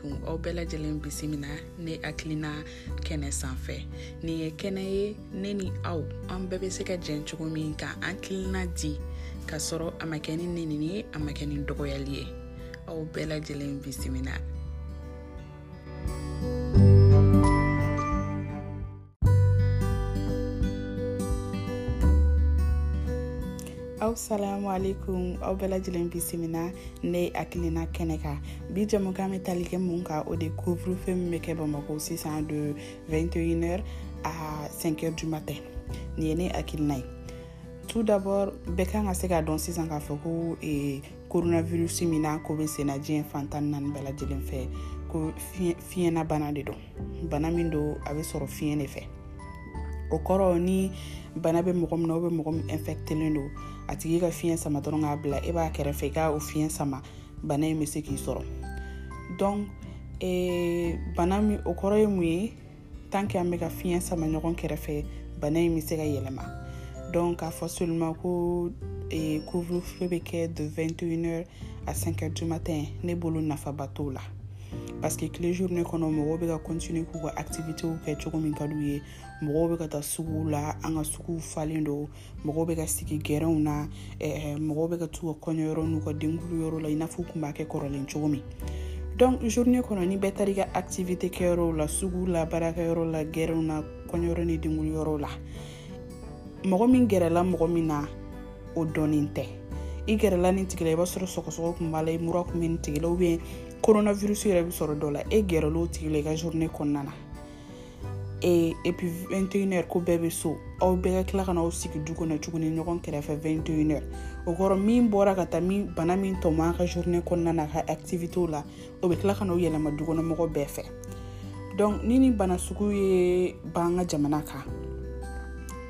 kun aw bɛɛ lajɛlen bisimina ne hakilina kɛnɛ sanfɛ nin ye kɛnɛ ye ne ni aw an bɛɛ bɛ se ka jɛn cogo min ka an kilina di ka sɔrɔ a ma kɛ ni nenini ye a ma kɛ ni dɔgɔyali ye aw bɛɛ lajɛlen bisimina aw salamu alaikum aw bɛɛ lajɛlen bisimila ne akilina kɛnɛ kan bi jamukan bɛ tali kɛ mun kan o de couvre-feu min bɛ kɛ bamako sisan de 21 heures à 5 heures du matin nin ye ne akilina ye tout d'abord bɛɛ kan ka se ka dɔn sisan k'a fɔ ko eh, coronavirus min n'a ko bɛ senna diɲɛ fantan naani bɛɛ lajɛlen fɛ ko fiɲɛnabana de don bana min don a bɛ sɔrɔ fiɲɛ de fɛ o kɔrɔ ni bana bɛ mɔgɔ min na o bɛ mɔgɔ min infɛctelen don a tigi ka fiɲɛ sama dɔrɔn k'a bila e b'a kɛrɛfɛ i ka o fiɲɛ sama bana in bɛ se k'i sɔrɔ donc ee, eh, bana min o kɔrɔ ye mun ye tant que an bɛ ka fiɲɛ sama ɲɔgɔn kɛrɛfɛ bana in bɛ se ka yɛlɛma donc k'a fɔ seulement ko ee, eh, couvre-feu bɛ kɛ de 21 heures à 5 heures du matin ne bolo nafaba t'o la parce que tile journée kɔnɔ mɔgɔw bɛ ka continuer k'u ka activités kɛ cogo min ka d'u ye mɔgɔw bɛ ka taa suguw la an ka suguw falen don mɔgɔw bɛ ka sigi gɛrɛnw na ɛɛ mɔgɔw bɛ ka t'u ka kɔɲɔyɔrɔ n'u ka denkulu yɔrɔ la i n'a fɔ u tun b'a kɛ kɔrɔlen cogo min donc journée kɔnɔ ni bɛɛ taar'i ka activité kɛyɔrɔw la suguw la baarakɛyɔrɔ la gɛrɛnw na kɔɲɔyɔrɔ ni denkulu yɔrɔw la mɔgɔ min gɛrɛla mɔgɔ min na o dɔnnen tɛ i gɛrɛla nin tigila i b'a sɔrɔ sɔgɔsɔgɔ kun b'a la i mura kun bɛ nin tigila u bɛ coronavirus yɛrɛ bɛ sɔrɔ dɔ la e gɛrɛla o tigila i ka journée kɔnɔna na e et puis 21 heures ko bɛɛ bɛ so aw bɛɛ ka tila ka na aw sigi du kɔnɔ tuguni ɲɔgɔn kɛrɛfɛ 21 heures o kɔrɔ min bɔra ka taa min bana min tɔmɔ a ka journée kɔnɔna na a ka activités la o bɛ tila ka n'o yɛlɛma dukɔnɔmɔgɔ bɛɛ fɛ donc ni ni bana sugu ye ban ka jamana kan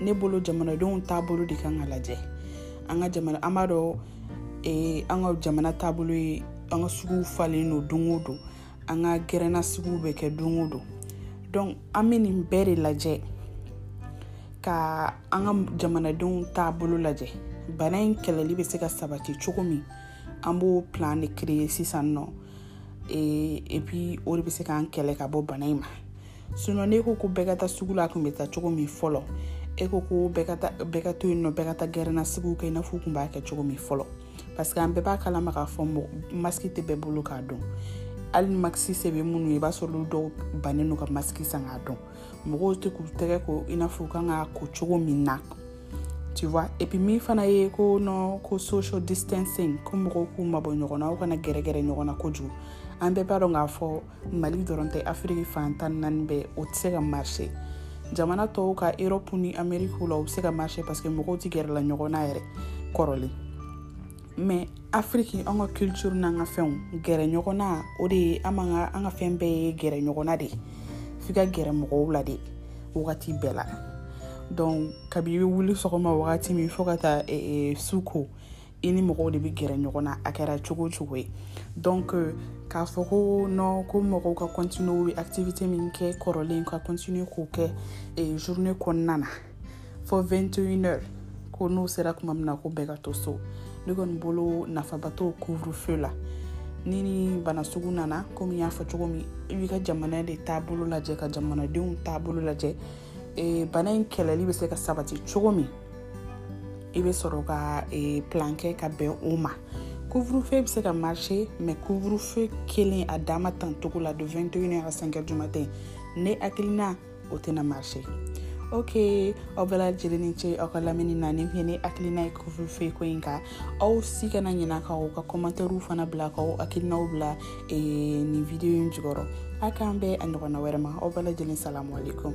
ne bolo jamanadenw taabolo de kan ka lajɛ an ka jamana an b'a dɔn ee, an ka jamana taabolo ye an ka suguw falen don don o don an ka gɛrɛnna suguw bɛ kɛ don o don donc an bɛ nin bɛɛ de lajɛ ka an ka jamanadenw taabolo lajɛ bana in kɛlɛli bɛ se ka sabati cogo min an b'o plan de créer sisan nɔ ee et puis o de bɛ se k'an kɛlɛ ka bɔ bana in ma sinon n'e ko ko bɛɛ ka taa sugu la a tun bɛ taa cogo min fɔlɔ e ko ko bɛɛ ka taa bɛɛ ka to yen nɔ bɛɛ ka taa gɛrɛnna sigiw kɛ i n'a fɔ u tun b'a kɛ cogo min fɔlɔ parce que an bɛɛ b'a kalama k'a fɔ mɔgɔ masiki tɛ bɛɛ bolo k'a dɔn hali ni makisi sɛ bɛ minnu ye i b'a sɔrɔ olu dɔw bannen don ka masiki san k'a dɔn mɔgɔw tɛ k'u tɛgɛ ko i n'a fɔ u kan ka ko cogo min na tu vois et puis min fana ye ko non ko social distancing ko mɔgɔw k'u mabɔ ɲɔgɔn na aw kana gɛrɛgɛrɛ ɲɔgɔn na kojugu an bɛɛ b'a dɔn k'a fɔ mali dɔrɔn tɛ afiriki fan tan naani bɛɛ o tɛ se ka marché jamana tɔw ka europe ni amerique la u bɛ se ka marché parce que mɔgɔw tɛ gɛrɛla ɲɔgɔn na yɛrɛ kɔrɔlen mɛ afiriki an ka culture n'an ka fɛnw gɛrɛ ɲɔgɔnna o de ye an man ka an ka fɛn bɛɛ ye gɛrɛ ɲɔgɔnna de ye f'i ka gɛrɛ mɔgɔw la de wagati bɛɛ la donc kabi i bɛ wuli sɔgɔma wagati min fo ka taa eh, eh, su ko i ni mɔgɔw de bɛ gɛrɛ ɲɔgɔn na a kɛra cogo o cogo ye donc euh, k'a fɔ ko non ko mɔgɔw ka continuer u bɛ activité min kɛ kɔrɔlen ka continuer k'o kɛ eh, journée kɔnɔna na fɔ 21 heures ko n'o sera kuma min na ko bɛɛ ka to so ne kɔni bolo nafaba t'o couvre feu la ni ni bana sugu nana komi y'a fɔ cogo min i b'i ka jamana de taabolo lajɛ ka jamanadenw taabolo lajɛ e, bana in kɛlɛli bɛ se ka sabati cogo min i bɛ sɔrɔ ka e, plan kɛ ka bɛn o ma couvre-feu bɛ se ka marché mais couvre-feu kelen a dama tan cogo la de 21 heures à 5 heures du matin ne hakilina o tɛna marché ok aw bɛɛ lajɛlen ni ce aw ka lamini na ni fɛn ne hakilina ye kofefe ko in kan aw si kana ɲina ka u ka kɔmantɛriw fana bila ka aw hakilinaw bila nin video in jukɔrɔ a k'an bɛɛ a ɲɔgɔnna wɛrɛ ma aw bɛɛ lajɛlen salamu alaikum